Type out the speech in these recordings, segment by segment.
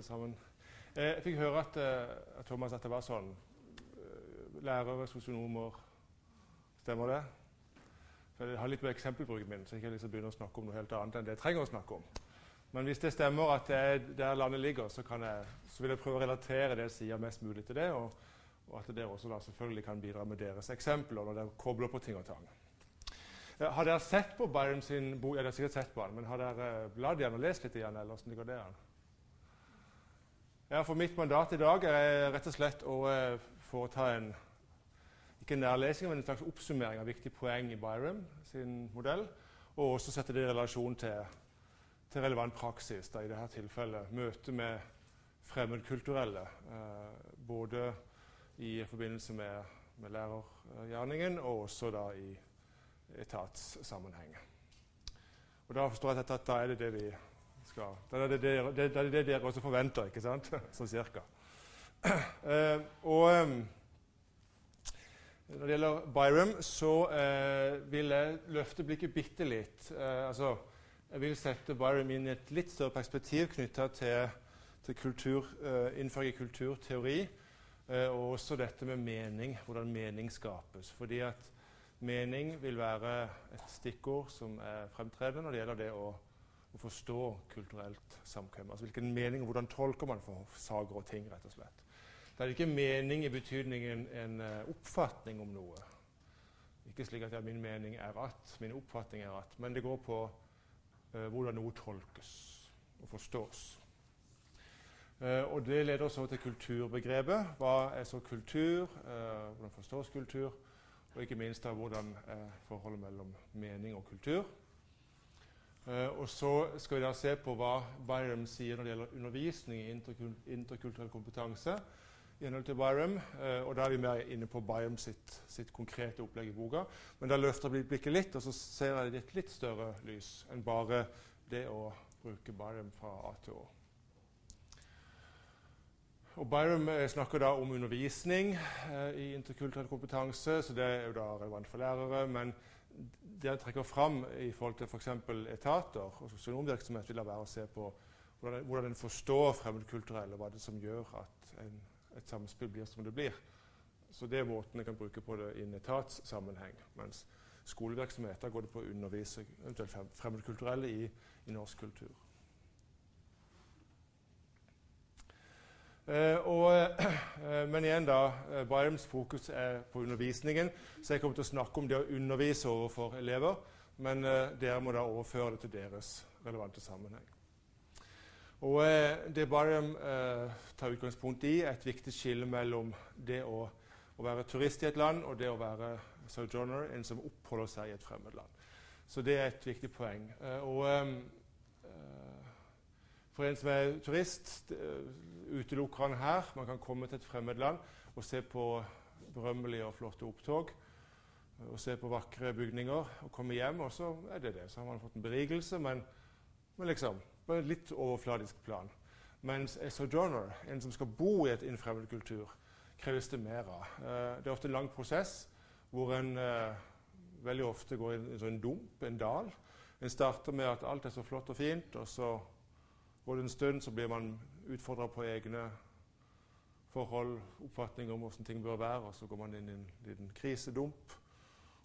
alle sammen. Eh, jeg fikk høre at, at Thomas, at det var sånn uh, Lærere, sosionomer Stemmer det? Så jeg har litt med eksempelbruken min, så jeg ikke liksom begynner å snakke om noe helt annet enn det jeg trenger å snakke om. Men hvis det stemmer at det er der landet ligger, så, jeg, så, vil jeg prøve å relatere det jeg sier, mest mulig til det. Og, og at dere også da selvfølgelig kan bidra med deres eksempler når dere kobler på ting og tang. Har dere sett på Byron sin bok? Ja, dere har sikkert sett på den, men har dere bladd i den og lest litt i den? eller hvordan ligger det an? Ja, for Mitt mandat i dag er rett og slett å uh, foreta en ikke en nærlesing, men en slags oppsummering av viktige poeng i Byram sin modell, og også sette det i relasjon til, til relevant praksis, da, i dette tilfellet møte med fremmedkulturelle. Eh, både i forbindelse med, med lærergjerningen og også da i etatssammenheng. Og Da forstår jeg at da er det det vi skal Det er det det, det, det, det dere også forventer, ikke sant? sånn cirka. Uh, og um, når det gjelder Byram, så uh, vil jeg løfte blikket bitte litt. Uh, altså, jeg vil sette Byram inn i et litt større perspektiv knytta til, til kultur, innenfor kulturteori. og også dette med mening, hvordan mening skapes. Fordi at Mening vil være et stikkord som er fremtredende når det gjelder det å, å forstå kulturelt samkvem. Altså hvilken mening og hvordan tolker man for saker og ting, rett og slett. Det er ikke mening i betydningen en uh, oppfatning om noe. Ikke slik at min mening er at, min oppfatning er at, men det går på uh, hvordan noe tolkes og forstås. Uh, og Det leder så til kulturbegrepet. Hva er så kultur? hvordan forstås kultur? Og ikke minst da hvordan er eh, forholdet mellom mening og kultur. Uh, og så skal vi da se på hva Byram sier når det gjelder undervisning i interkul interkulturell kompetanse. i henhold til Byram, uh, og Da er vi mer inne på Byram sitt, sitt, konkrete opplegg i boka. Men da løfter jeg blikket litt, og så ser jeg det i et litt større lys enn bare det å bruke Byram fra A til Å. Og Byram eh, snakker da om undervisning eh, i interkulturell kompetanse, så det er jo da relevant for lærere. Men det han trekker fram i forhold til f.eks. For etater og sosionomvirksomhet, vil da være å se på hvordan, hvordan en forstår fremmedkulturelle, hva det er som gjør at en, et samspill blir som det blir. Så det er måten en kan bruke på det i en etatssammenheng. Mens skolevirksomheter går det på å undervise eventuelt fremmedkulturelle i, i norsk kultur. Og, uh, men igjen, da. Uh, Byams fokus er på undervisningen. Så jeg kommer til å snakke om det å undervise overfor elever. Men dere må da overføre det til deres relevante sammenheng. Og Det Byam tar utgangspunkt i, er et viktig skille mellom det å, å, være turist i et land og det å være sojourner, en som oppholder seg i et fremmed land. Så det er et viktig poeng. og for en som er turist, utelukker han her. Man kan komme til et fremmed land og se på berømmelige og flotte opptog. Og se på vakre bygninger og komme hjem, og så er det det. Så har man fått en berigelse, men, men liksom på et litt overfladisk plan. Mens en sojourner, en som skal bo i et innfremmed kultur, kreves det mer av. Eh, det er ofte en lang prosess hvor en eh, veldig ofte går i en, en sånn dump, en dal. En starter med at alt er så flott og fint, og så går det en stund, så blir man utfordra på egne forhold, oppfatninger om hvordan ting bør være, og så går man inn i en liten krisedump.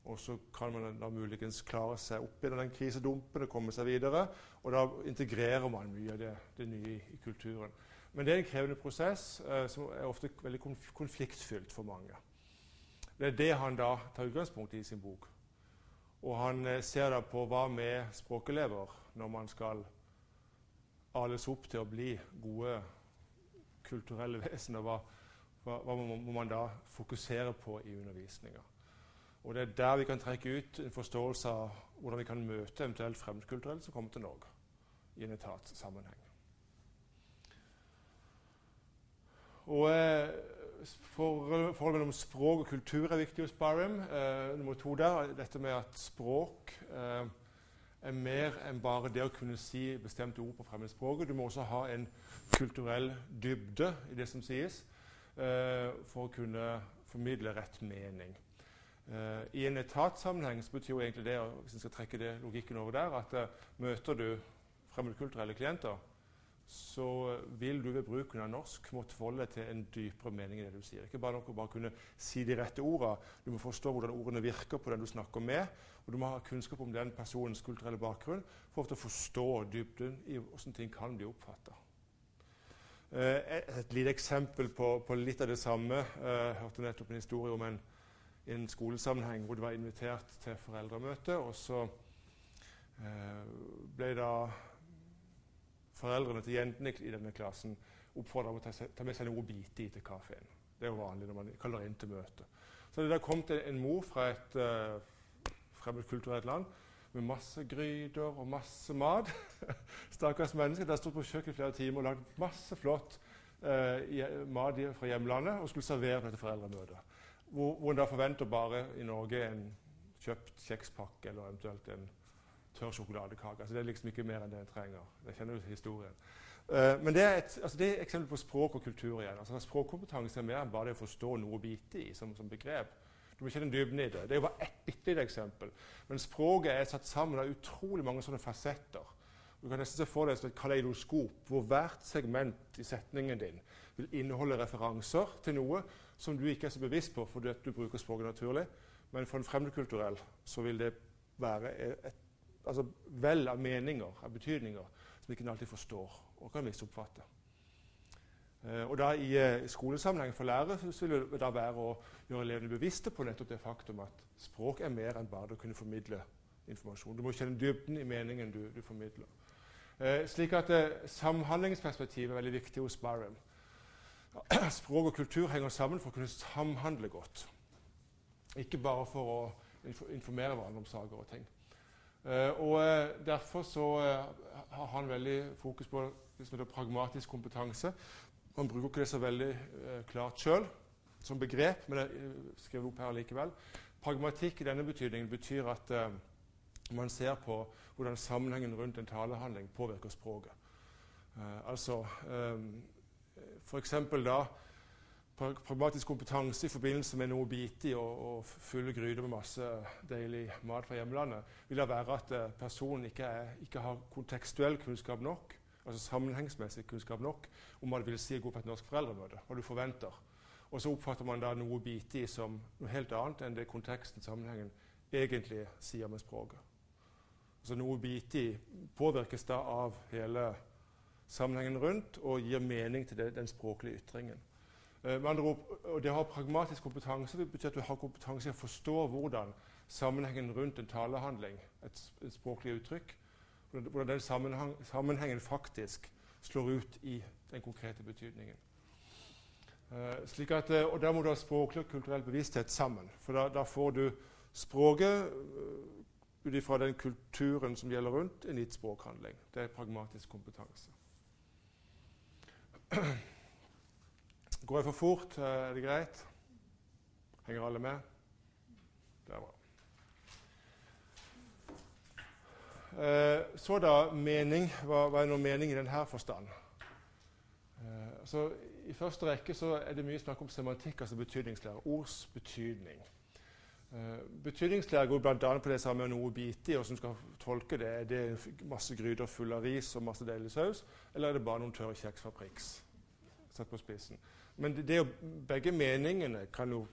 Og så kan man da muligens klare seg opp i den krisedumpen og komme seg videre. Og da integrerer man mye av det, det nye i kulturen. Men det er en krevende prosess eh, som er ofte veldig konfliktfylt for mange. Det er det han da tar utgangspunkt i i sin bok. Og han eh, ser da på hva med språkelever når man skal ales opp til å bli gode kulturelle vesener, hva, hva, hva, må man da fokusere på i undervisninga? Og Det er der vi kan trekke ut en forståelse av hvordan vi kan møte eventuelt fremmedkulturelle som kommer til Norge i en etatssammenheng. Og eh, Forholdet mellom språk og kultur er viktig hos Barham. Eh, nummer to der, dette med at språk eh, er mer enn bare det å kunne si bestemte ord på fremmedspråket. Du må også ha en kulturell dybde i det som sies, uh, for å kunne formidle rett mening. Uh, I en etatssammenheng så betyr jo egentlig det, hvis en skal trekke det logikken over der, at uh, møter du fremmedkulturelle klienter, så vil du ved bruken av norsk måtte forholde deg til en dypere mening i det du sier. Ikke bare nok å bare kunne si de rette ordene. Du må forstå hvordan ordene virker på den du snakker med. Og du må ha kunnskap om den personens kulturelle bakgrunn for å forstå dybden i hvordan ting kan bli oppfatta. Eh, et lite eksempel på, på, litt av det samme. Eh, jeg hørte nettopp en historie om en, en skolesammenheng hvor du var invitert til foreldremøte. og så eh, ble da foreldrene til jentene i denne klassen oppfordra om å ta, med seg noe å bite i til kaffen. Det er jo vanlig når man kaller inn til møte. Så det der kom til en mor fra et fremmedkulturelt land med masse gryter og masse mat. Stakkars mennesker. De har stått på kjøkkenet flere timer og lagd masse flott eh, mat fra hjemlandet og skulle servere på dette foreldremøtet. Hvor, hvor en da forventer bare i Norge en kjøpt kjekspakke eller eventuelt en tørr sjokoladekake. Altså, det er liksom ikke mer enn det en trenger. Jeg kjenner jo historien. Uh, men det er, et, altså det er eksempel på språk og kultur igjen. Altså, språkkompetanse er mer enn bare det å forstå noe å bite i som, som begrep. Du må kjenne dybden i det. Det er jo bare ett bitte lite eksempel. Men språket er satt sammen av utrolig mange sånne fasetter. Du kan nesten se for deg som et kaleidoskop, hvor hvert segment i setningen din vil inneholde referanser til noe som du ikke er så bevisst på fordi du bruker språket naturlig. Men for en fremmedkulturell så vil det være et altså vel av meninger, av betydninger, som ikke alltid forstår og kan misoppfatte. Eh, og da I skolesammenhengen skolesammenheng for lærere så vil det da være å gjøre elevene bevisste på nettopp det faktum at språk er mer enn bare å kunne formidle informasjon. Du må kjenne dybden i meningen du, du formidler. Eh, slik at eh, Samhandlingsperspektivet er veldig viktig hos Byram. Språk og kultur henger sammen for å kunne samhandle godt. Ikke bare for å informere hverandre om saker og ting. Eh, og uh, Derfor så har han veldig fokus på liksom, pragmatisk kompetanse. Man bruker ikke det så veldig klart sjøl som begrep, men det skriver opp her likevel. Pragmatikk i denne betydningen betyr at man ser på hvordan sammenhengen rundt en talehandling påvirker språket. altså um, F.eks. da pragmatisk kompetanse i forbindelse med noe bitig og, og, fulle gryter med masse deilig mat fra hjemlandet, vil det være at uh, personen ikke, er, ikke, har kontekstuell kunnskap nok, altså sammenhengsmessig kunnskap nok, om hva det vil si å gå på et norsk foreldremøte, hva du forventer. Og så oppfatter man da noe i som noe helt annet enn det konteksten, sammenhengen, egentlig sier med språket. Altså Noe i påvirkes da av hele sammenhengen rundt og gir mening til det, den språklige ytringen. Eh, med andre ord, Det å ha pragmatisk kompetanse det betyr at du har kompetanse i å forstå hvordan sammenhengen rundt en talehandling, et, et språklig uttrykk, hvordan den sammenheng, sammenhengen faktisk slår ut i den konkrete betydningen. Uh, slik at, uh, og Der må du ha språklig og kulturell bevissthet sammen. For da, da får du språket uh, ut ifra den kulturen som gjelder rundt en gitt språkhandling. Det er pragmatisk kompetanse. Går jeg for fort? Er det greit? Henger alle med? Det er bra. Eh, så da mening. Hva, hva, er nå mening i denne forstand? Eh, så I første rekke så er det mye snakk om semantikk, altså betydningslære. Ords betydning. Eh, betydningslære går bl.a. på det samme med noe å bite i, og som skal tolke det. Er det masse gryter fulle av ris og masse deilig saus, eller er det bare noen tørre kjeks fra Prix? Satt på spissen. Men det, det, begge meningene kan jo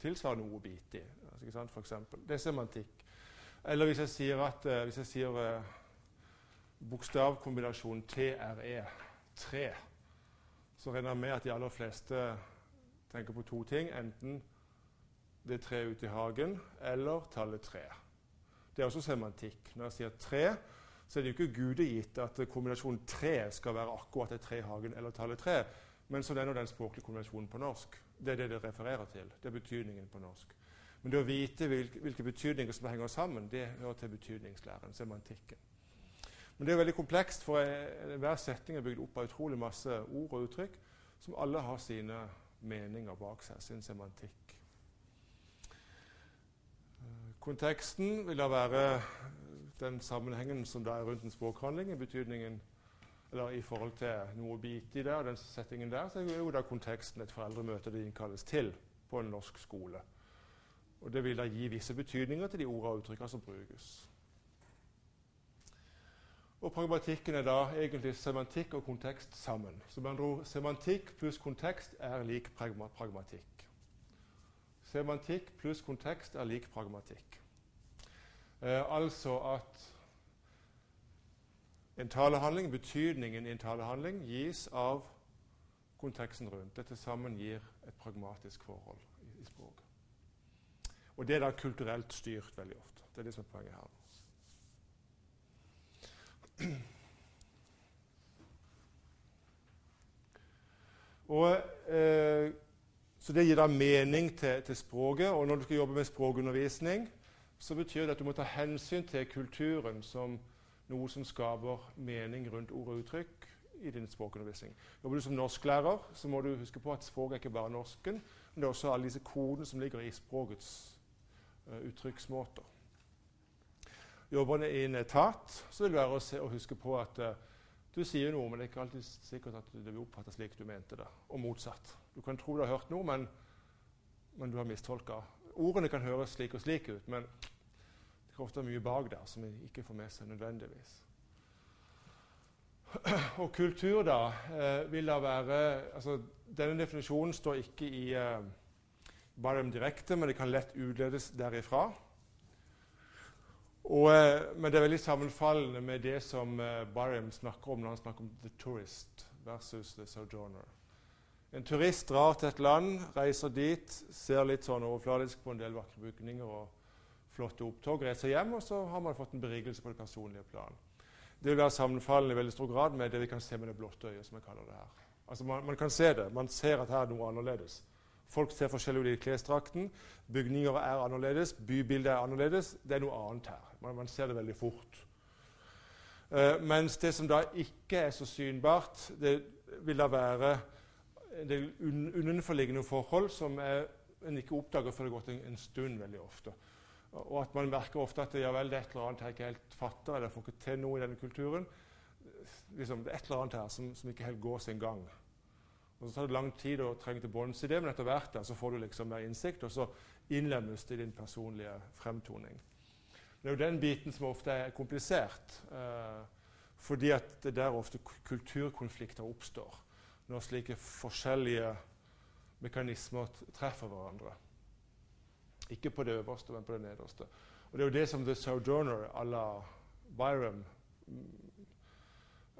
tilsvare noe å bite i. Altså, for eksempel. det er semantikk. Eller hvis jeg sier, at, uh, hvis jeg sier uh, bokstavkombinasjonen TRE, tre, så regner jeg med at de aller fleste tenker på to ting. Enten det treet ute i hagen eller tallet tre. Det er også semantikk. Når jeg sier tre, så er det jo ikke gudegitt at kombinasjonen tre skal være akkurat et tre i hagen eller tallet tre. Men så er nå den språklige konvensjonen på norsk. Det er det det refererer til. Det er betydningen på norsk. Men det å vite hvilke, hvilke betydninger som henger sammen, det hører til betydningslæren, semantikken. Men det er veldig komplekst, for hver setning er bygd opp av utrolig masse ord og uttrykk som alle har sine meninger bak seg, sin semantikk. Konteksten vil da være den sammenhengen som da er rundt en språkhandling, i betydningen eller i forhold til noe å bite i det, og den settingen der, så er jo da konteksten et foreldremøte det innkalles til på en norsk skole. Og Det vil da gi visse betydninger til de ordene og uttrykkene som brukes. Og pragmatikken er da egentlig semantikk og kontekst sammen. Så med andre ord, semantikk pluss kontekst er lik pragmatikk. Semantikk pluss kontekst er lik pragmatikk. Eh, altså at en talehandling, betydningen i en talehandling, gis av konteksten rundt. Dette sammen gir et pragmatisk forhold i, i språket. Og det er da kulturelt styrt veldig ofte. Det er det som er poenget her. Og, eh, så Det gir da mening til, til, språket. Og når du skal jobbe med språkundervisning, så betyr det at du må ta hensyn til kulturen som noe som skaper mening rundt ord og uttrykk i din språkundervisning. Jobber du som norsklærer, så må du huske på at språket er ikke bare norsken, men det er også alle disse kodene som ligger i språkets uttrykksmåter. Jobber du i en etat, så vil det være å, se, å huske på at uh, du sier noe, men det er ikke alltid sikkert at det blir oppfattet slik du mente det, og motsatt. Du kan tro du har hørt noe, men, men du har mistolka. Ordene kan høres slik og slik ut, men det er ofte mye bak der som vi ikke får med seg nødvendigvis. Og kultur, da, eh, vil da være altså, Denne definisjonen står ikke i eh, Barham direkte, men det kan lett utledes derifra. Og, eh, men det er veldig sammenfallende med det som eh, Barham snakker om når han snakker om the tourist versus the sojourner. En turist drar til et land, reiser dit, ser litt sånn overfladisk på en del vakre bygninger og flotte opptog, reiser hjem, og så har man fått en berigelse på det personlige plan. Det vil være sammenfallende i veldig stor grad med det vi kan se med det blotte øyet. som jeg kaller det her. Altså man, man, kan se det. Man ser at her er noe annerledes. Folk ser forskjellig ut i klesdrakten. Bygninger er annerledes. Bybildet er annerledes. Det er noe annet her. Man, man ser det veldig fort. Uh, mens det som da ikke er så synbart, det vil da være en del un underforliggende forhold som er, en ikke oppdager før det har gått en, en stund veldig ofte. Og at man merker ofte at ja, vel, det er et eller annet jeg ikke helt fatter, eller får ikke til noe i denne kulturen. Liksom, det er et eller annet her som, som ikke helt går sin gang. Og Så tar det lang tid å trenge til bunns i det, men etter hvert der, så får du liksom mer innsikt, og så innlemmes det i din personlige fremtoning. Det er jo den biten som ofte er komplisert, eh, fordi at det der ofte kulturkonflikter oppstår. Når slike forskjellige mekanismer treffer hverandre. Ikke på det øverste, men på det nederste. Og Det er jo det som The Sojourner à la Byram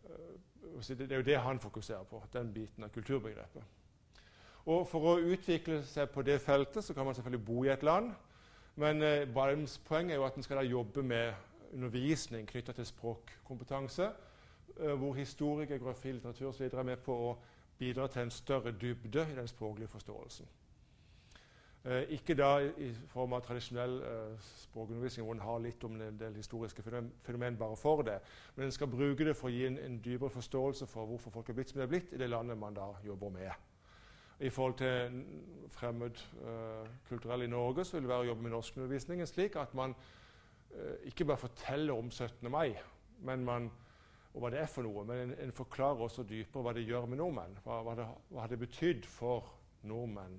øh, Det er jo det han fokuserer på, den biten av kulturbegrepet. Og For å utvikle seg på det feltet så kan man selvfølgelig bo i et land. Men eh, Balms poeng er jo at en skal da jobbe med undervisning knytta til språkkompetanse, eh, hvor historie, geografi, litteratur osv. er med på å bidra til en større dybde i den språklige forståelsen. Eh, ikke da i form av tradisjonell eh, språkundervisning hvor en har litt om en del historiske fenomen, bare for det, men en skal bruke det for å gi en, en, dypere forståelse for hvorfor folk er blitt som de er blitt i det landet man da jobber med. I forhold til fremmed eh, i Norge så vil det være å jobbe med norskundervisningen slik at man ikke bare forteller om 17. mai man, og hva det er for noe, men en, en forklarer også dypere hva det gjør med nordmenn. Hva, hva, det, hva det betydd for nordmenn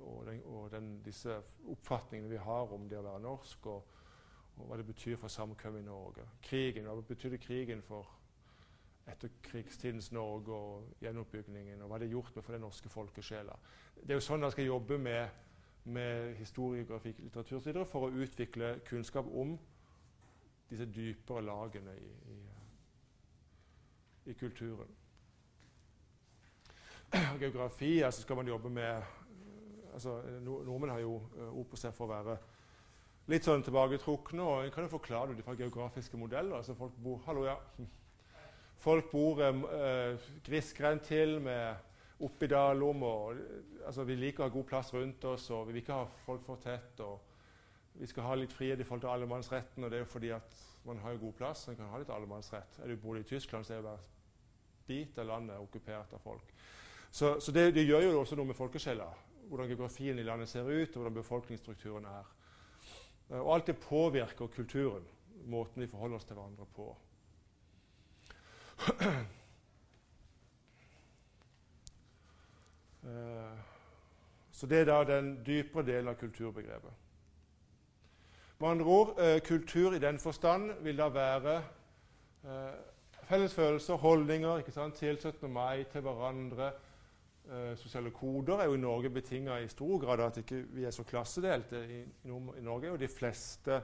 og, den, og den, disse oppfatningene vi har om det å være norsk, og, og hva det betyr for samkvem i Norge. Krigen, Hva betydde krigen for etterkrigstidens Norge og gjenoppbyggingen? Og hva det har gjort med for den norske folkesjela? Det er jo sånn man skal jobbe med, med historie, grafikk, litteratur osv. for å utvikle kunnskap om disse dypere lagene i, i, i kulturen. Geografi altså skal man jobbe med altså, Nordmenn har jo uh, ord på seg for å være litt sånn tilbaketrukne. og En kan jo forklare det fra geografiske modeller. altså Folk bor hallo, ja. Folk bor uh, grisgrendt til med oppi Dalom. og altså, Vi liker å ha god plass rundt oss, og vi vil ikke ha folk for tett. og Vi skal ha litt frihet i forhold til allemannsretten, og det er jo fordi at man har jo god plass. Man kan ha litt allemannsrett. Er du bor i Tyskland, så er jo hver bit av landet okkupert av folk. Så, så det, det, gjør jo også noe med folkesjela hvordan geografien i landet ser ut, og hvordan befolkningsstrukturen er. Eh, og alt det påvirker kulturen, måten vi forholder oss til hverandre på. Eh, så det er da den dypere delen av kulturbegrepet. Med andre ord, eh, kultur i den forstand vil da være fellesfølelser, felles følelser, holdninger, ikke sant? tilslutning meg til hverandre. Eh, sosiale koder er jo i Norge betinga i stor grad at ikke vi er så klassedelte. I, i, i Norge er jo de fleste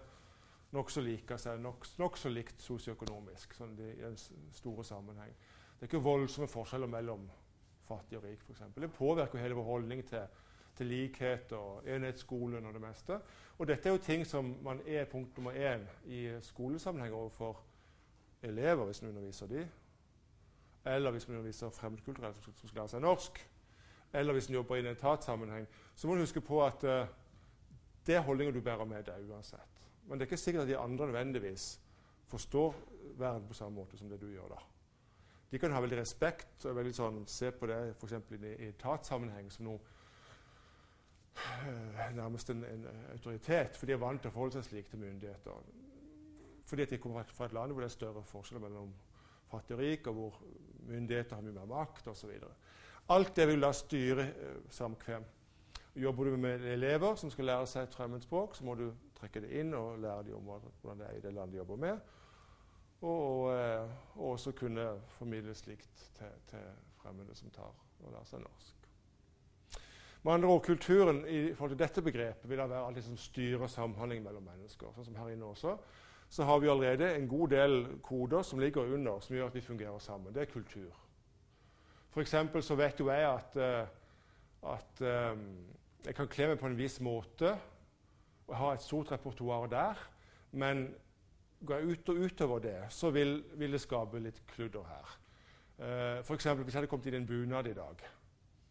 nokså like seg, nokså nok likt sosioøkonomisk sånn i en store sammenheng. Det er ikke voldsomme forskjeller mellom fattig og rik, f.eks. Det påvirker hele vår holdning til, til likhet og enhetsskolen og det meste. Og dette er jo ting som man er punkt nummer én i skolesammenheng overfor elever hvis man underviser de, eller hvis man underviser fremmedkulturelle som skal lære seg norsk, eller hvis man jobber i en etatssammenheng, så må du huske på at uh, det er holdninger du bærer med deg uansett. Men det er ikke sikkert at de andre nødvendigvis forstår verden på samme måte som det du gjør. da. De kan ha veldig respekt og veldig sånn, se på det f.eks. i, i etatssammenheng som noe øh, nærmest en, en, autoritet, for de er vant til å forholde seg slik til myndigheter. Fordi at de kommer fra et land hvor det er større forskjeller mellom fattig og rik, og hvor myndigheter har mye mer makt osv. Alt det vil da styre uh, samkvem. Jobber du med elever som skal lære seg et fremmedspråk, så må du trekke det inn og lære dem om hvordan det er i det landet de jobber med og, eh, og, også kunne formidle slikt til, til fremmede som tar og lærer seg norsk. Med andre ord, Kulturen i forhold til dette begrepet vil da være alt det som styrer samhandling mellom mennesker. Sånn som her inne også, så har vi allerede en god del koder som ligger under, som gjør at vi fungerer sammen. Det er kultur. F.eks. så vet jo jeg at, uh, at um, jeg kan kle meg på en viss måte og ha et stort repertoar der, men går jeg ut og utover det, så vil, vil det skape litt kludder her. Uh, for eksempel, hvis jeg hadde kommet inn i en bunad i dag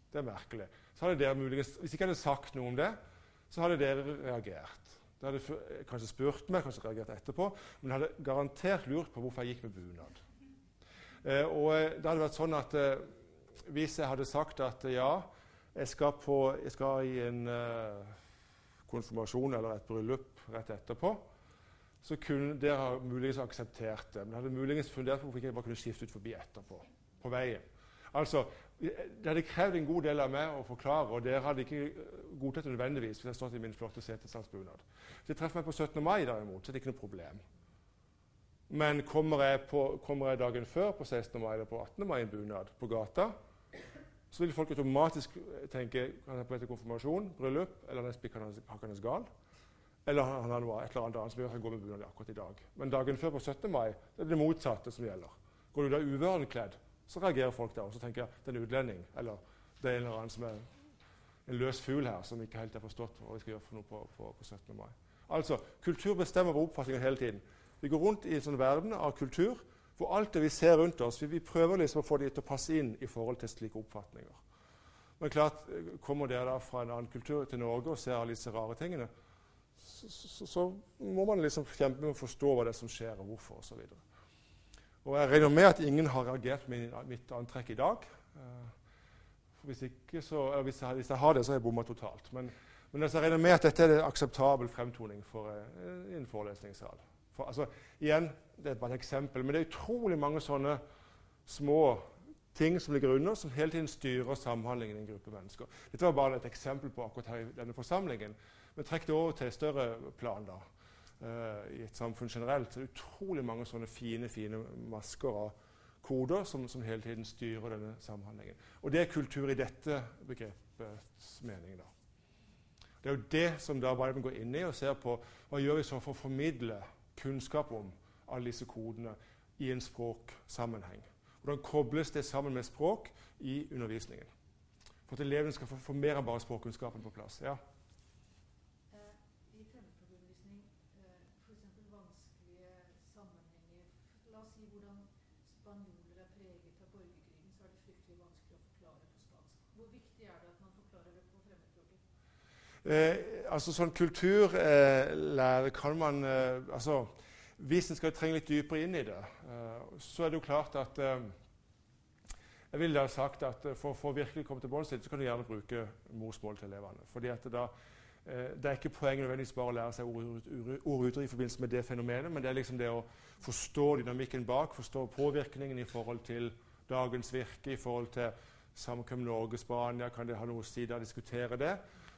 Det er merkelig. Så hadde dere muligens, Hvis jeg ikke hadde sagt noe om det, så hadde dere reagert. De hadde kanskje spurt meg, kanskje reagert etterpå, men hadde garantert lurt på hvorfor jeg gikk med bunad. Eh, og uh, det hadde vært sånn at hvis jeg hadde sagt at ja, jeg skal, på, jeg skal i en konfirmasjon eller et bryllup rett etterpå, så kunne dere muligens akseptert det. Men hadde muligens fundert på hvorfor ikke jeg bare kunne skifte ut forbi etterpå. på veien. Altså, Det hadde krevd en god del av meg å forklare, og dere hadde ikke godtatt det nødvendigvis hvis jeg stått i min flotte setestandsbunad. Så jeg treffer meg på 17. mai, derimot, så er det ikke noe problem. Men kommer jeg, på, kommer jeg dagen før, på 16. mai eller på 18. mai, i bunad på gata, så vil folk automatisk tenke kan jeg på etter konfirmasjon, bryllup eller han er hakkende gal. Eller han har noe, et eller annet som gjør at han går med bunad akkurat i dag. Men dagen før på 17. mai det er det motsatte som gjelder. Går du da uvørende kledd, så reagerer folk der Og så tenker jeg det er en utlending. Eller det er en eller annen som er en løs fugl her som ikke helt har forstått hva vi skal gjøre for noe på, på, på 17. mai. Altså, Kultur bestemmer vår oppfatning hele tiden. Vi går rundt i en sånn verden av kultur hvor alt det vi ser rundt oss, vi, vi prøver liksom å få det til å passe inn i forhold til slike oppfatninger. Men klart, Kommer dere da fra en annen kultur til Norge og ser alle disse rare tingene, så, så, så, må man liksom kjempe med å forstå hva det er som skjer, og hvorfor osv. Og, jeg regner med at ingen har reagert med mitt antrekk i dag. Uh, hvis, ikke, så, hvis, jeg, hvis, jeg, har det, så har jeg bomma totalt. Men, men altså, jeg regner med at dette er en akseptabel fremtoning for uh, en forelesningssal. For, altså, igjen, Det er bare et eksempel, men det er utrolig mange sånne små ting som ligger under, som hele tiden styrer samhandlingen i en gruppe mennesker. Dette var bare et eksempel på akkurat her i denne forsamlingen. Men trekk det over til et større plan. da. Uh, I et samfunn generelt så er det utrolig mange sånne fine fine masker av koder som, som, hele tiden styrer denne samhandlingen. Og det er kultur i dette begrepets mening. da. Det er jo det som da Biden går inn i og ser på hva gjør vi så for å formidle kunnskap om alle disse kodene i en språksammenheng. Hvordan kobles det sammen med språk i undervisningen? For at elevene skal få mer enn bare språkkunnskapen på plass. Ja? Eh, altså sånn Kulturlære eh, kan man eh, altså, Hvis en skal trenge litt dypere inn i det, eh, så er det jo klart at eh, Jeg ville ha sagt at eh, for, for å virkelig komme til bunns så kan du gjerne bruke morsmålet til elevene. fordi at da, Det er ikke poenget nødvendigvis bare å lære seg ordruter i forbindelse med det fenomenet, men det er liksom det å forstå dynamikken bak, forstår påvirkningen i forhold til dagens virke, i forhold til samkvem Norge-Spania. Kan det ha noe å si der, diskutere det?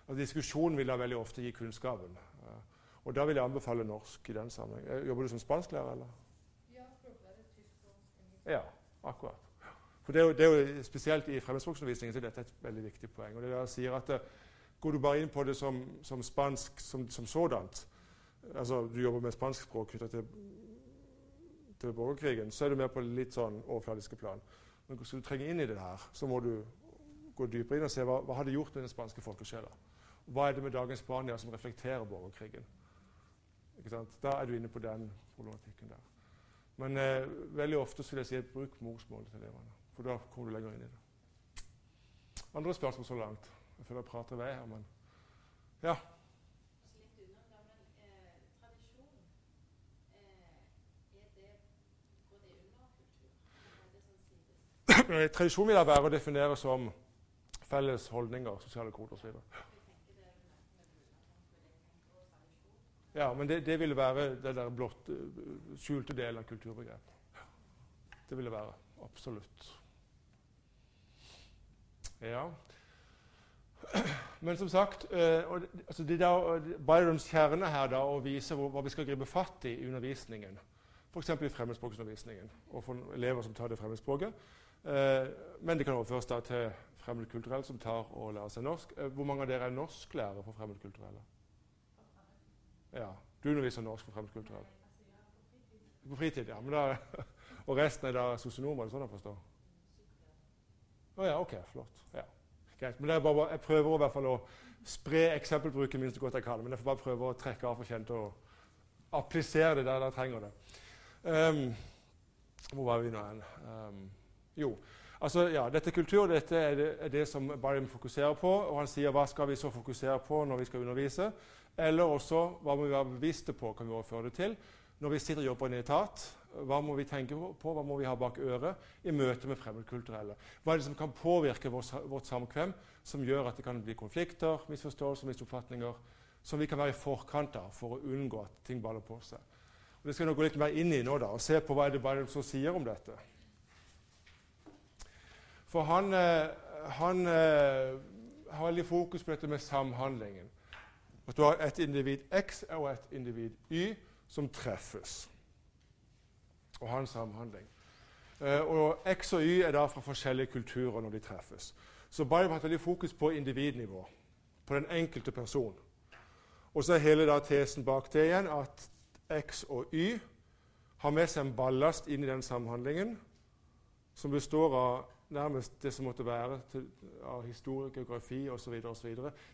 Altså, diskusjonen vil da veldig ofte gi kunnskapen. Og da vil jeg anbefale norsk i den sammenheng. Jobber du som spansklærer, eller? Ja, språklærer. Ja, akkurat. For det er, jo, det er jo Spesielt i fremmedspråksundervisningen så er et veldig viktig poeng. og det der sier at Går du bare inn på det som, som spansk som, som sådant, altså du jobber med spanskspråk knyttet til, til borgerkrigen, så er du mer på litt sånn overfladiske plan. Men hvis du trenger inn i det her, så må du gå dypere inn og se hva, hva har det gjort med den spanske folkesjela. Hva er det med dagens Spania som reflekterer borgerkrigen? Da er du inne på den problematikken der. Men eh, veldig ofte vil jeg si at bruk morsmålet til elevene. For da kommer du lenger inn i det. Andre spørsmål så langt? Jeg føler jeg prater i vei her, men Ja. Tradisjon vil da være å definere som felles holdninger, sosiale koder osv. Ja, men det, det ville være den der blott uh, skjulte delen av kulturbegrepet. Det ville være. Absolutt. Ja. Men som sagt uh, og, altså det der, Byrons kjerne her da, å vise hvor, hva vi skal gripe fatt i i undervisningen, f.eks. i fremmedspråkundervisningen, og for elever som tar det fremmedspråket. Uh, men det kan overføres da til fremmedkulturelle som tar og lærer seg norsk. hvor mange av dere er norsklærere for fremmedkulturelle? Ja, Du underviser norsk for fremmedkulturelle? På fritid, ja. Da, og resten er da sosionomer? Er sånn jeg forstår? Å oh, ja, ok, flott. Ja. Greit. Men bare, jeg prøver i hvert fall å spre eksempelbruken minst så godt jeg kan. Men jeg får bare prøve å trekke av for kjente og applisere det der jeg trenger det. Um, hvor var vi nå hen? Um, jo, altså, ja, dette kultur dette er det, er det som Barim fokuserer på. Og han sier hva skal vi så fokusere på når vi skal undervise? Eller også hva må vi være bevisste på kan vi overføre det til når vi sitter og jobber i en etat. Hva må vi tenke på, hva må vi ha bak øret i møte med fremmedkulturelle? Hva er det som kan påvirke vårt, vårt samkvem, som gjør at det kan bli konflikter, misforståelser, misoppfatninger, som vi kan være i forkant av for å unngå at ting baller på seg? Og det skal jeg gå litt mer inn i nå da, og se på hva er det som sier om dette. For han, eh, han eh, har veldig fokus på dette med samhandlingen. At du har et individ X og et individ Y som treffes og har en samhandling. Uh, og X og Y er da fra forskjellige kulturer når de treffes. Så Bible har hatt veldig fokus på individnivå, på den enkelte person. Og så er hele da tesen bak det igjen at X og Y har med seg en ballast inn i den samhandlingen som består av nærmest det som måtte være til, av historie, geografi osv.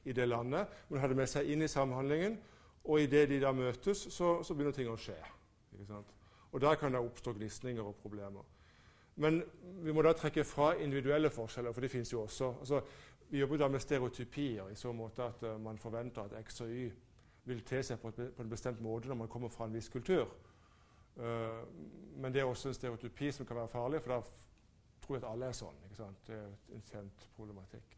i det landet. Men har det med seg inn i samhandlingen, og idet de da møtes, så, så, begynner ting å skje. Og Der kan det oppstå gnisninger og problemer. Men vi må da trekke fra individuelle forskjeller, for det fins jo også. Altså, vi jobber da med stereotypier i så måte at uh, man forventer at X og Y vil te seg på, et, på, en bestemt måte når man kommer fra en viss kultur. Uh, men det er også en stereotypi som kan være farlig, for da tror at alle er sånn. ikke sant? Det er en kjent problematikk.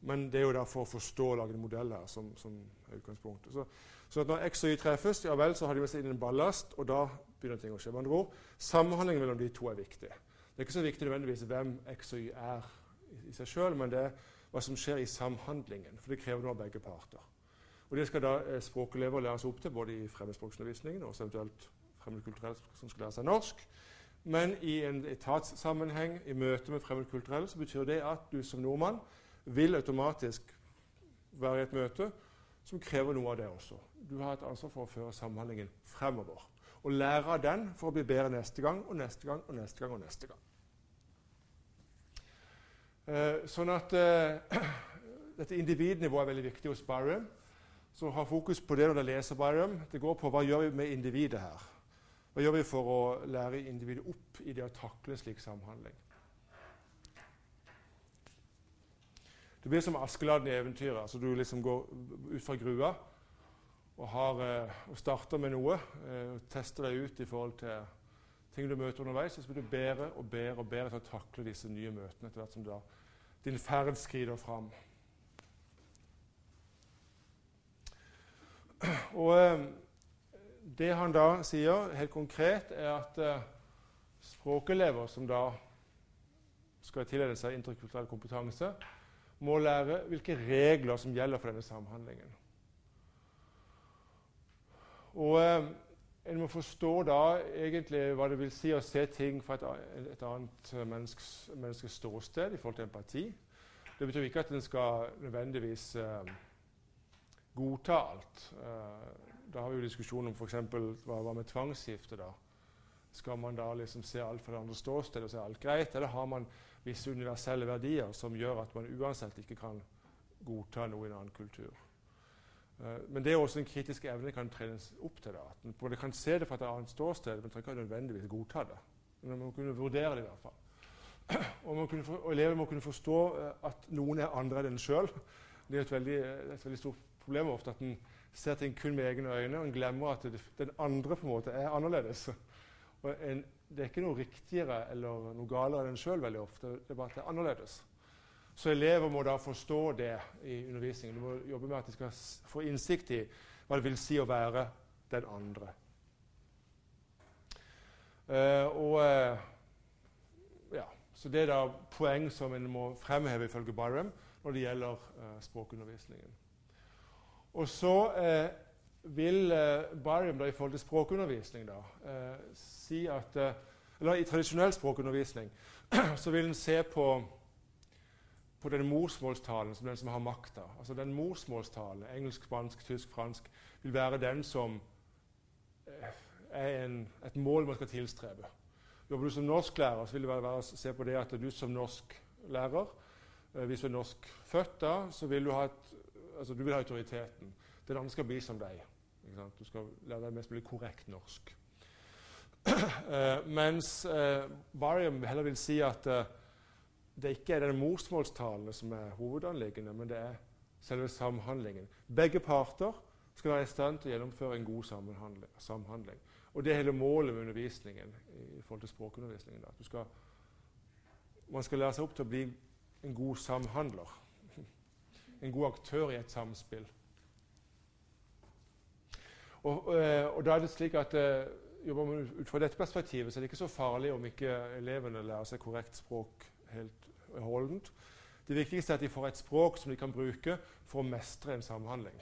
Men det er jo derfor for å forstå og lage en modell her som, som er utgangspunktet. Så, så når X og Y treffes, ja vel, så har de med seg inn en ballast, og da begynner ting å skje. Med andre ord, Samhandlingen mellom de to er viktig. Det er ikke så viktig nødvendigvis hvem X og Y er i seg sjøl, men det er hva som skjer i samhandlingen. For det krever noe av begge parter. Og Det skal da eh, språkelever læres opp til, både i fremmedspråkundervisningen og eventuelt fremmedkulturelle som skal lære seg norsk. Men i en etatssammenheng, i møte med fremmedkulturelle, så betyr det at du som nordmann vil automatisk være i et møte som krever noe av det også. Du har et ansvar for å føre samhandlingen fremover. Og lære av den for å bli bedre neste gang og neste gang og neste gang. og neste gang. Eh, sånn at eh, Dette individnivået er veldig viktig hos Byram. Så ha fokus på det når du leser Byram. Det går på hva gjør vi med individet her. Hva gjør vi for å lære individet opp i det å takle slik samhandling? Det blir som Askeladden i eventyret. altså Du liksom går ut fra grua og, har, eh, og starter med noe. Eh, og tester deg ut i forhold til ting du møter underveis. Så blir du bedre og bedre og bedre til å takle disse nye møtene etter hvert som da din ferd skrider fram. Og eh, det han da sier helt konkret, er at språkelever som da skal tilegne seg interkulturell kompetanse, må lære hvilke regler som gjelder for denne samhandlingen. Og eh, en må forstå da egentlig hva det vil si å se ting fra et, et annet menneskes, menneskes, ståsted i forhold til empati. Det betyr ikke at en skal nødvendigvis uh, godta alt. Uh, da har vi jo diskusjon om f.eks. Hva, hva med tvangsgifte. da? Skal man da liksom se alt fra det andre ståstedet og se alt greit, eller har man visse universelle verdier som gjør at man uansett ikke kan godta noe i en annen kultur? Uh, men det er også en kritisk evne kan trenes opp til. da, At man kan se det fra et annet ståsted, men trenger ikke nødvendigvis godta det. Men man må kunne vurdere det i hvert fall. Og, for, og elever må kunne forstå uh, at noen er andre enn en sjøl. Det er et veldig, et veldig stort problem ofte at en ser ting kun med egne øyne og en glemmer at det, den andre på en måte er annerledes. En, det er ikke noe riktigere eller noe galere enn en sjøl veldig ofte. Det er bare at det er annerledes. Så elever må da forstå det i undervisningen. De må jobbe med at de skal få innsikt i hva det vil si å være den andre. Uh, og uh, ja, Så det er da poeng som en må fremheve ifølge Byram når det gjelder uh, språkundervisningen. Og så vil Barium da, i forhold til språkundervisning da, si at eller I tradisjonell språkundervisning så vil en se på, på den morsmålstalen som den som har makta. Altså den morsmålstalen, engelsk, spansk, tysk, fransk, vil være den som eh, er en, et mål man skal tilstrebe. Jobber du som norsklærer, så vil det være å se på det at du som norsklærer eh, Hvis du er norskfødt, da, så vil du ha, et, altså du vil ha autoriteten. Den andre skal bli som deg. Du skal lære deg mest mulig korrekt norsk. Uh, mens uh, Barium heller vil si at uh, det ikke er den morsmålstalen som er hovedanliggende, men det er selve samhandlingen. Begge parter skal være i stand til å gjennomføre en god samhandling. Og det er hele målet med undervisningen i forhold til språkundervisningen. Skal, man skal lære seg opp til å bli en god samhandler. En god aktør i et samspill. Og, og da er det slik at jobber man ut fra dette perspektivet, så er det ikke så farlig om ikke elevene lærer seg korrekt språk helt holdent. Det viktigste er at de får et språk som de kan bruke for å mestre en samhandling.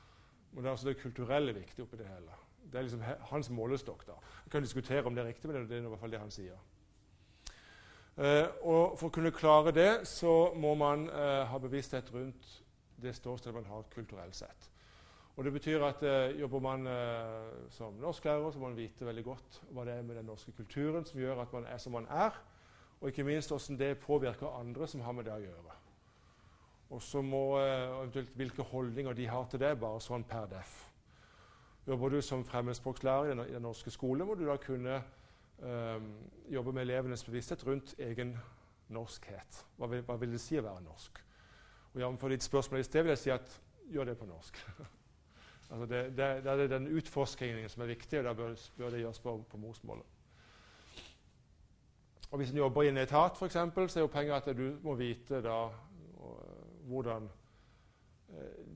Men det er altså det kulturelle viktig oppi det hele. Det er liksom hans målestokk. da. Vi kan diskutere om det er riktig, men det er i hvert fall det han sier. Uh, og For å kunne klare det så må man uh, ha bevissthet rundt det ståstedet man har kulturelt sett. Og Det betyr at eh, jobber man eh, som norsklærer, så må man vite veldig godt hva det er med den norske kulturen som gjør at man er som man er, og ikke minst hvordan det påvirker andre som har med det å gjøre. Og så må eh, eventuelt hvilke holdninger de har til det, bare sånn per def. Jobber du som fremmedspråklærer i den norske skolen, må du da kunne um, jobbe med elevenes bevissthet rundt egen norskhet. Hva vil, hva vil det si å være norsk? Og Jf. ditt spørsmål i sted vil jeg si at gjør det på norsk. Altså det, det, det, er den utforskningen som er viktig, og da bør, bør det gjøres på, på morsmålet. Og Hvis en jobber i en etat, for eksempel, så er jo poenget at du må vite da, og, hvordan eh,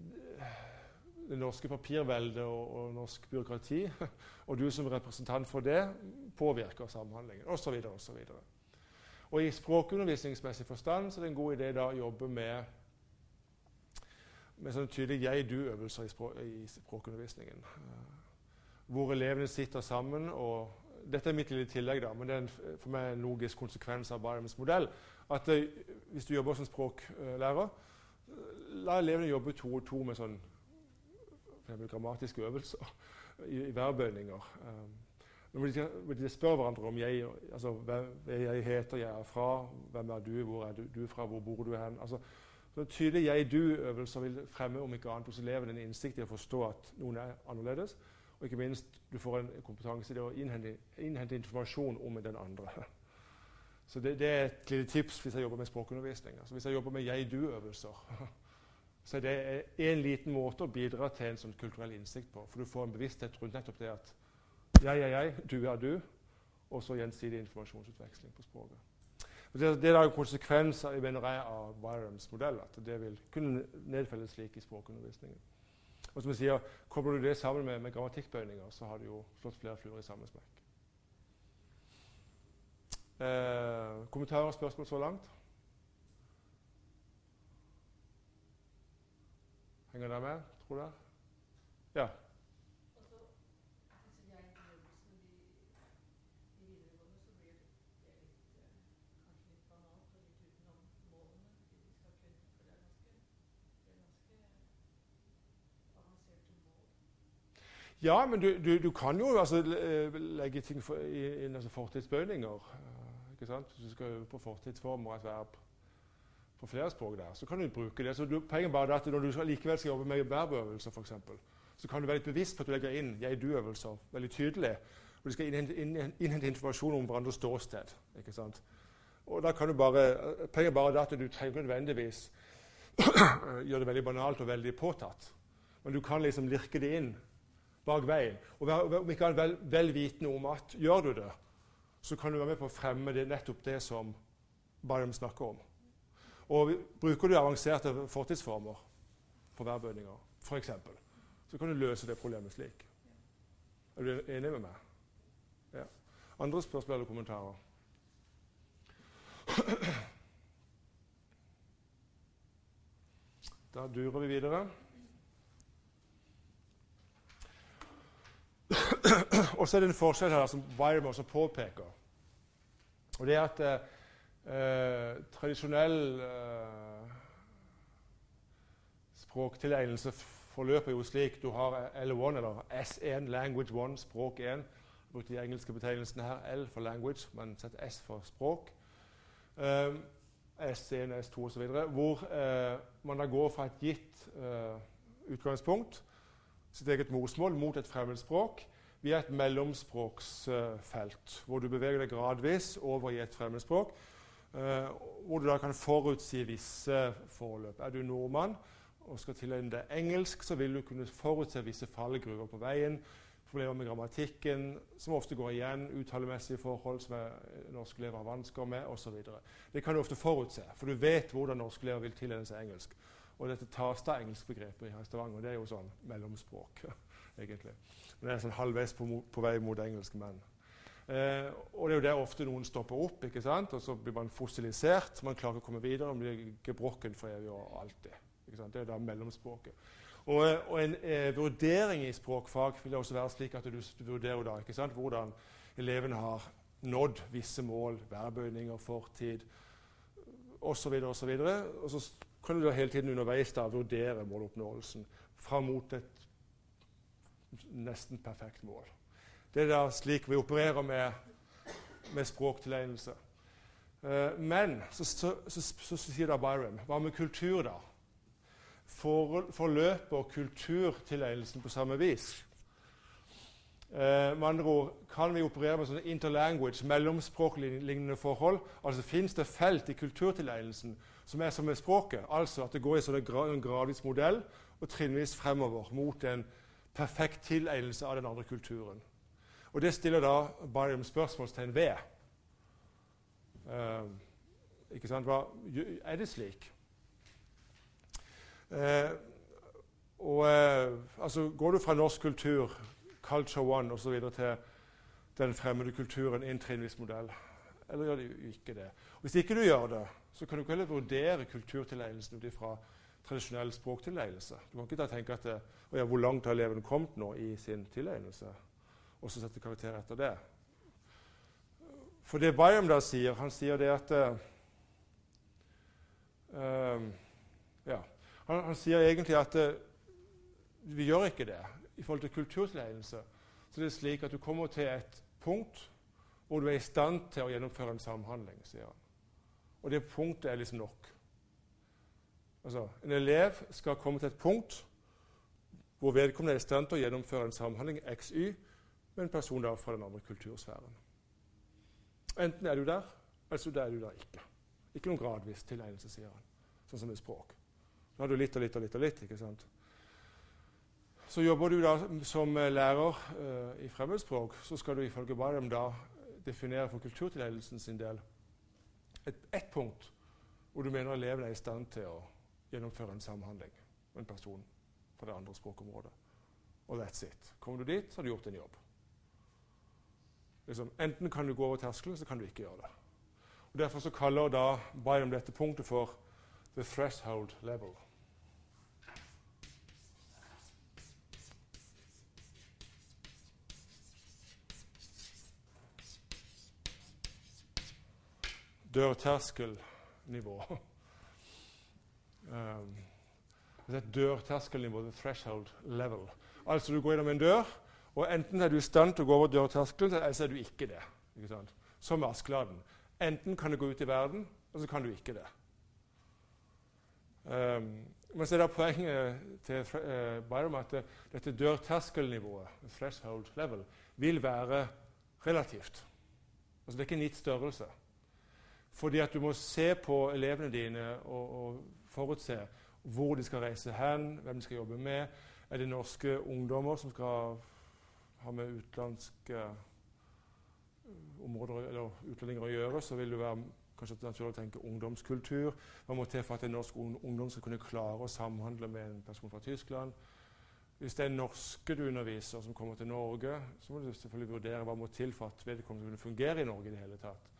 det norske papirveldet og, og, norsk byråkrati og du som representant for det påvirker samhandlingen osv. osv. Og og I språkundervisningsmessig forstand så er det en god idé da å jobbe med med sånn tydelige jeg-du-øvelser i, språk, i, språkundervisningen. Uh, hvor elevene sitter sammen og Dette er mitt lille tillegg, da, men det er en, for meg en logisk konsekvens av Byrems modell. At uh, Hvis du jobber som språklærer, uh, la elevene jobbe to og to med sånn grammatiske øvelser i, i værbøyninger. Um, når de, de, spør hverandre om jeg, altså, hvem jeg heter, jeg er fra, hvem er du, hvor er du, du fra, hvor bor du hen? Altså, så Tydelige jeg-du-øvelser vil fremme om ikke annet hos elevene en innsikt i å forstå at noen er annerledes. Og ikke minst du får en kompetanse i å innhente, innhente, informasjon om den andre. Så det, det, er et lite tips hvis jeg jobber med språkundervisning. Altså hvis jeg jobber med jeg-du-øvelser, så det er en liten måte å bidra til en sånn kulturell innsikt på. For du får en bevissthet rundt nettopp det at jeg er jeg, du er du, og så gjensidig informasjonsutveksling på språket. Det, det, er konsekvens mener jeg, av Byrams modell, at det vil kunne nedfelles slik i språkundervisningen. Og som jeg sier, Kobler du det sammen med, med grammatikkbøyninger, så har du jo slått flere fluer i samme smekk. Eh, kommentarer og spørsmål så langt? Henger dere med, tror dere? Ja. Ja, men du, du, du, kan jo altså, eh, legge ting for, i, i altså fortidsbøyninger. Eh, ikke sant? Du skal øve på fortidsformer og et verb på flere språk der, så kan du bruke det. Så du, Poenget bare er at når du likevel skal jobbe med verbøvelser, f.eks., så kan du være litt bevisst på at du legger inn jeg-du-øvelser veldig tydelig. Og du skal innhente, innhente informasjon om hverandres ståsted. ikke sant? Og da kan du bare, Poenget er bare at du trenger nødvendigvis gjøre det veldig banalt og veldig påtatt. Men du kan liksom lirke det inn bak veien. Og om ikke er vel, vel vitende om at gjør du det, så kan du være med på å fremme det, nettopp det som Byram snakker om. Og Bruker du avanserte fortidsformer på verbøyninger, f.eks., så kan du løse det problemet slik. Er du enig med meg? Ja. Andre spørsmål eller kommentarer? Da durer vi videre. Og så er det en forskjell her som Byram også påpeker. Og det er at eh, tradisjonell eh, språktilegnelse forløper jo slik du har L1, eller S1, Language 1, språk 1. Jeg brukte de engelske betegnelsene her. L for language, men sett S for språk. Um, S1, S2 osv. Hvor uh, man da går fra et gitt uh, utgangspunkt, sitt eget morsmål, mot et fremmedspråk via et mellomspråksfelt, hvor du beveger deg gradvis over i et fremmedspråk, hvor du da kan forutsi visse forløp. Er du nordmann og skal tilegne deg engelsk, så vil du kunne forutse visse fallgruver på veien. Problemer med grammatikken, som ofte går igjen, uttalemessige forhold som norskelever har vansker med, osv. Det kan du ofte forutse, for du vet hvordan norskelever vil tilegne seg engelsk. Og dette Tasta-engelskbegrepet i Stavanger det er jo sånn mellomspråk. egentlig. Men det er sånn halvveis på, på vei mot engelske menn. Eh, og det er jo der ofte noen stopper opp, ikke sant? og så blir man fossilisert. Man klarer ikke å komme videre, man blir gebrokken for evig og alltid. Ikke sant? Det er da mellomspråket. Og, og en eh, vurdering i språkfag vil også være slik at du, vurderer da, ikke sant? hvordan elevene har nådd visse mål, værbøyninger, fortid osv. Og, så videre, og, og så kan du da hele tiden underveis da vurdere måloppnåelsen fram mot et nesten perfekt mål. Det er da slik vi opererer med, med språktilegnelse. Uh, men så, så, så, så, sier da Byron Hva med kultur, da? For, forløper kulturtilegnelsen på samme vis? Uh, med andre ord, Kan vi operere med sånne interlanguage, mellomspråklignende forhold? Altså Fins det felt i kulturtilegnelsen som er som med språket? Altså at det går i sånn en gradvis modell og trinnvis fremover mot en perfekt tilegnelse av den andre kulturen. Og Det stiller da Byram spørsmålstegn ved. Uh, ikke sant? Hva, er det slik? Uh, og uh, altså, Går du fra norsk kultur, culture one osv. til den fremmede kulturen i modell? Eller gjør du ikke det? Hvis ikke du gjør det, så kan du ikke heller vurdere kulturtilegnelsen ut ifra tradisjonell språktilegnelse. Du kan ikke da tenke at det, ja, hvor langt har eleven kommet nå i sin tilegnelse, og så sette karakter etter det. For det Bayam da sier, han sier det at uh, ja, han, han, sier egentlig at uh, vi gjør ikke det. I forhold til kulturtilegnelse så det er slik at du kommer til et punkt hvor du er i stand til å gjennomføre en samhandling, sier han. Og det punktet er liksom nok. Altså, En elev skal komme til et punkt hvor vedkommende er i stand til å gjennomføre en samhandling XY med en person da fra den andre kultursfæren. Enten er du der, eller så er du der ikke. Ikke noen gradvis tilegnelse, sier han, sånn som med språk. Da har du litt og litt og litt. og litt, ikke sant? Så jobber du da som lærer uh, i fremmedspråk, så skal du ifølge Badem da definere for kulturtilegnelsen sin del ett et punkt hvor du mener eleven er i stand til å gjennomføre en samhandling med en person fra det andre språkområdet. Og that's it. Kommer du dit, så har du gjort en jobb. Liksom, enten kan du gå over terskelen, så kan du ikke gjøre det. Og Derfor så kaller da Biden dette punktet for the threshold level. Dørterskelnivå. um, et dørterskelnivå, the threshold level. Altså Du går gjennom en dør, Og Enten er du i stand til å gå over dørterskelen, eller så er du ikke det. Ikke? Som med Askeladden. Enten kan du gå ut i verden, og så kan du ikke det. Um, men så er det poenget til uh, Byram at det, dette dørterskelnivået, threshold level, vil være relativt. Altså Det er ikke en gitt størrelse. Fordi at du må se på elevene dine og, og forutse hvor de skal reise hen, hvem de skal jobbe med. Er det norske ungdommer som skal ha med utenlandske områder eller utlendinger å gjøre, så vil det være kanskje naturlig å tenke ungdomskultur. Hva må til for at en norsk ungdom skal kunne klare å samhandle med en person fra Tyskland? Hvis det er norske du underviser som kommer til Norge, så må du selvfølgelig vurdere hva må til for at vedkommende kunne fungere i Norge. i det hele tatt.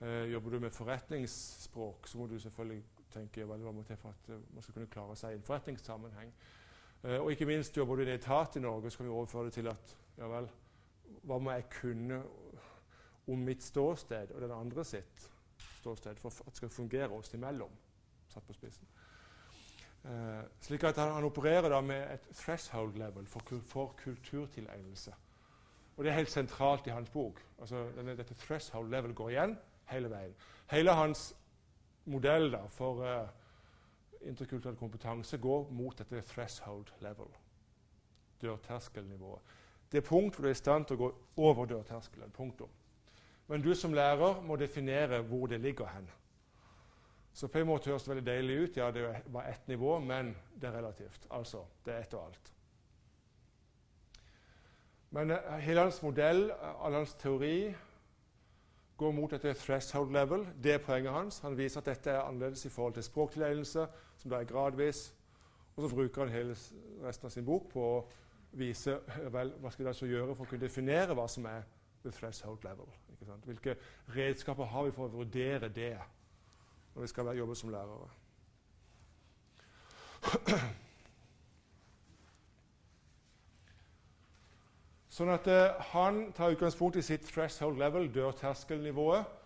Eh, jobber du med forretningsspråk, så må du selvfølgelig tenke hva må til for at uh, man skal kunne klare seg i en forretningssammenheng. Eh, og ikke minst jobber du i en etat i Norge, så kan vi overføre det til at ja vel, hva må jeg kunne om mitt ståsted og den andre sitt ståsted for at det skal fungere oss imellom? Satt på spissen. Eh, slik at han, han opererer da med et threshold level for, for, kulturtilegnelse. Og det er helt sentralt i hans bok. Altså, denne, dette threshold level går igjen hele veien. Hele hans modell da, for uh, interkulturell kompetanse går mot dette threshold level, dørterskelnivået. Det punkt hvor du er i stand til å gå over dørterskelen. Punktum. Men du som lærer må definere hvor det ligger hen. Så på en måte høres det veldig deilig ut. Ja, det var ett nivå, men det er relativt. Altså, det er ett og alt. Men uh, hele hans modell, all hans teori, går mot dette threshold level. Det er poenget hans. Han viser at dette er annerledes i forhold til språktilegnelse, som da er gradvis. Og så bruker han hele resten av sin bok på å vise vel, hva skal vi altså gjøre for å kunne definere hva som er the threshold level. Hvilke redskaper har vi for å vurdere det når vi skal jobbe som lærere? Sånn at eh, Han tar utgangspunkt i sitt threshold level, dørterskelnivået.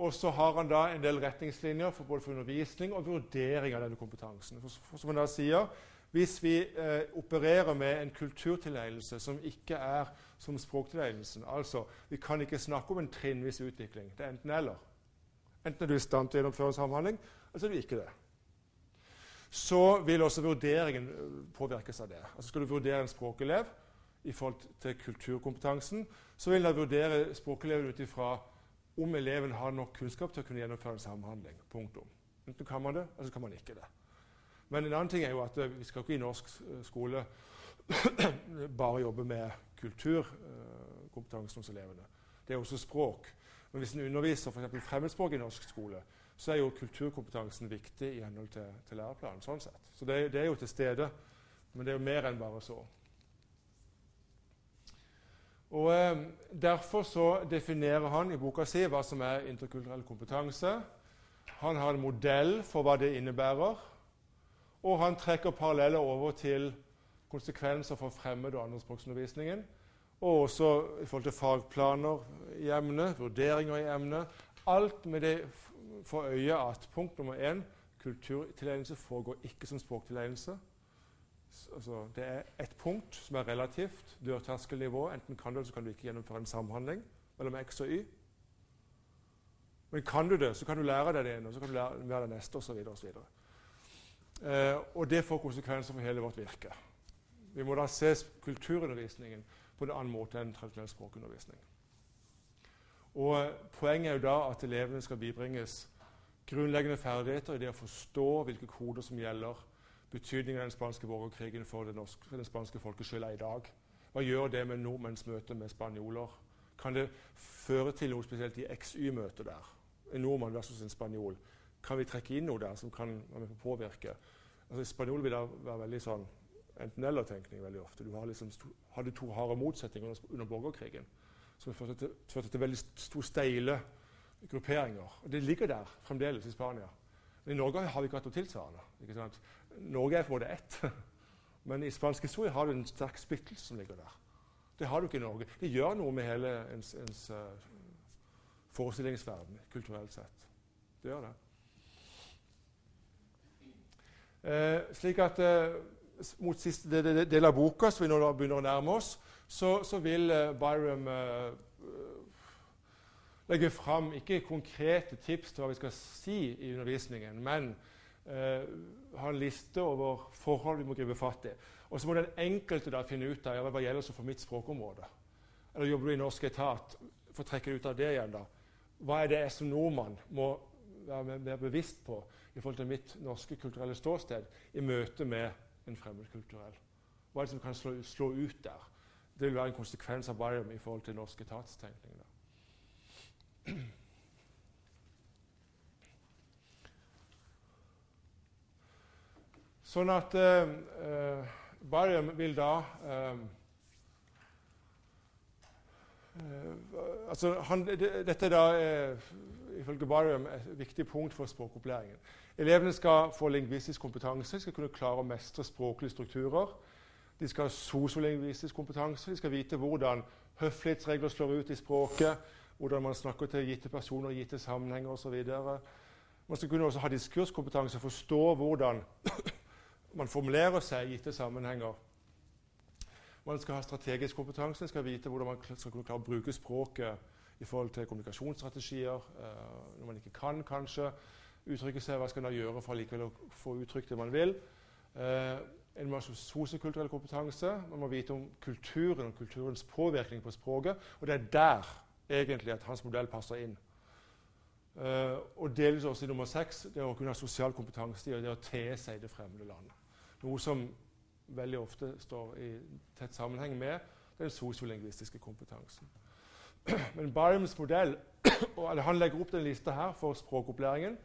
Og så har han da en del retningslinjer for både for undervisning og vurdering av denne kompetansen. For, for som han da sier, Hvis vi eh, opererer med en kulturtilegnelse som ikke er som språktilegnelsen altså, Vi kan ikke snakke om en trinnvis utvikling. Det er enten-eller. Enten er du i stand til å gjennomføre en samhandling, eller så er du ikke det. Så vil også vurderingen eh, påvirkes av det. Altså Skal du vurdere en språkelev, i forhold til kulturkompetansen, så vil du vurdere språkeleven ut ifra om eleven har nok kunnskap til å kunne gjennomføre en samhandling. Punktum. Enten kan man det, eller så kan man ikke det. Men en annen ting er jo at eh, vi skal ikke i norsk eh, skole bare jobbe med kulturkompetansen hos elevene. Det er også språk. Men hvis en underviser f.eks. fremmedspråk i norsk skole, så er jo kulturkompetansen viktig i henhold til, til læreplanen. sånn sett. Så det, det er jo til stede. Men det er jo mer enn bare så. Og eh, Derfor så definerer han i boka si hva som er interkulturell kompetanse. Han har en modell for hva det innebærer. Og han trekker paralleller over til konsekvenser for fremmed- og andrespråksundervisningen. Og også i forhold til fagplaner i emnet, vurderinger i emnet. Alt med det for øye at punkt nummer én kulturtilegnelse foregår ikke som språktilegnelse altså, Det er ett punkt som er relativt dørterskelnivå. Enten kan du eller så kan du ikke gjennomføre en samhandling mellom X og Y. Men kan du det, så kan du lære deg det ene, og så kan du lære, det neste osv. Eh, og det får konsekvenser for hele vårt virke. Vi må da se kulturundervisningen på en annen måte enn tradisjonell språkundervisning. Og eh, Poenget er jo da at elevene skal bibringes grunnleggende ferdigheter i det å forstå hvilke koder som gjelder betydningen av den spanske borgerkrigen for, norske, den spanske folkeskylda i dag. Hva gjør det med nordmenns møte med spanjoler? Kan det føre til noe spesielt i XY-møtet der? En nordmann versus en spanjol. Kan vi trekke inn noe der som kan være med på å påvirke? Altså, Spanjol vil da være veldig sånn enten-eller-tenkning veldig ofte. Du har liksom hadde to harde motsetninger under borgerkrigen som førte til, veldig store, steile grupperinger. Og Det ligger der fremdeles i Spania. Men I Norge har vi ikke hatt noe tilsvarende. Norge er på en måte ett. Men i spansk historie har du en sterk splittelse som ligger der. Det har du ikke i Norge. Det gjør noe med hele ens, ens uh, forestillingsverden kulturelt sett. Det gjør det. Eh, slik at eh, mot siste del av boka, som vi nå begynner å nærme oss, så, så vil uh, Byram legge fram ikke konkrete tips til hva vi skal si i undervisningen, men eh, ha en liste over forhold vi må gripe fatt i. Og så må den enkelte da finne ut av ja, hva gjelder for mitt språkområde. Eller jobber du i norsk etat, for å trekke ut av det igjen, da. Hva er det jeg som nordmann må være mer bevisst på i forhold til mitt norske kulturelle ståsted i møte med en fremmedkulturell? Hva er det som kan slå, slå, ut der? Det vil være en konsekvens av Byram i forhold til norsk etatstenkning. Sånn at uh, uh, Byram vil da uh, altså han, Dette er da ifølge Barium et viktig punkt for språkopplæringen. Elevene skal få lingvistisk kompetanse, de skal kunne klare å mestre språklige strukturer. De skal ha sosiolingvistisk kompetanse, de skal vite hvordan høflighetsregler slår ut i språket, hvordan man snakker til gitte personer gitte sammenhenger osv. Man skal kunne også ha diskurskompetanse, forstå hvordan man formulerer seg i gitte sammenhenger. Man skal ha strategisk kompetanse, man skal vite hvordan man skal kunne klare å bruke språket i forhold til kommunikasjonsstrategier. Uh, når man ikke kan kanskje uttrykke seg, hva skal man gjøre for likevel å få uttrykt det man vil? Uh, en må ha sosiokulturell kompetanse. Man må vite om kulturen og kulturens påvirkning på språket. Og det er der egentlig at hans modell passer inn. Uh, og delvis også i nummer seks det å kunne ha sosial kompetanse i det å te seg i det fremmede landet. Noe som veldig ofte står i tett sammenheng med den sosiolingvistiske kompetansen. Men Byams modell han legger opp denne lista her for språkopplæringen.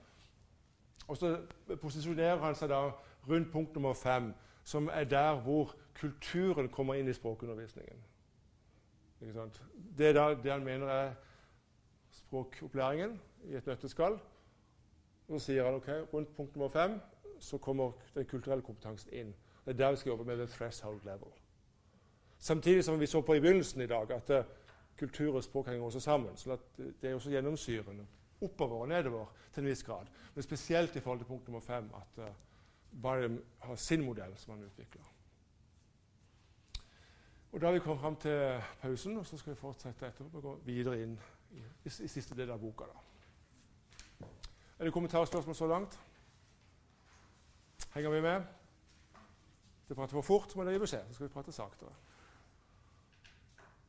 Og så posisjonerer han seg da rundt punkt nummer fem, som er der hvor kulturen kommer inn i språkundervisningen. Det er da det han mener er språkopplæringen i et nøtteskall. Så sier han ok, rundt punkt nummer fem så kommer den kulturelle kompetansen inn. Det er der vi skal jobbe med the threshold level. Samtidig som vi så på i begynnelsen i dag, at kultur og språk henger også sammen. Så det er også gjennomsyrende oppover og nedover til en viss grad. Men spesielt i forhold til punkt nummer fem, at uh, Byram har sin modell som han utvikler. Og Da har vi kommet fram til pausen, og så skal vi fortsette etterpå og gå videre inn i, i, i siste del av boka. da. Er det kommentarspørsmål så langt? Henger vi med? Det prater for fort, så må dere gi beskjed. Så skal vi prate saktere.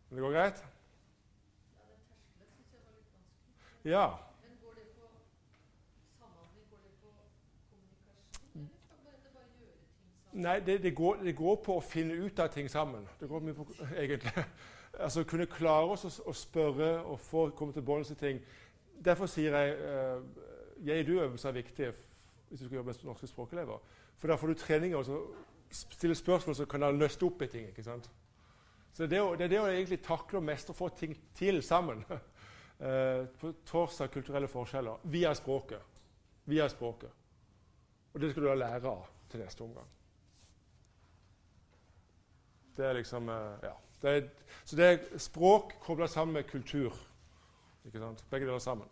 Men det går greit? Ja. Men går det på samhandling? Går det på kommunikasjon? Eller skal dette bare gjøre ting sammen? Nei, det, det, går, det, går, på å finne ut av ting sammen. Det går mye på, egentlig. Altså Kunne klare oss å, å spørre og få komme til bunns i ting. Derfor sier jeg uh, jeg-du-øvelser er viktig hvis du skal jobbe med norske språkelever. For da får du treninger og stille spørsmål som kan nøste opp i ting. ikke sant? Så det er, det, det er det å egentlig takle og mestre og få ting til sammen. eh, på tvers av kulturelle forskjeller via språket. Via språket. Og det skal du da lære av til neste omgang. Det er liksom eh, Ja. Det er, så det er språk kobla sammen med kultur. Ikke sant? Begge deler sammen.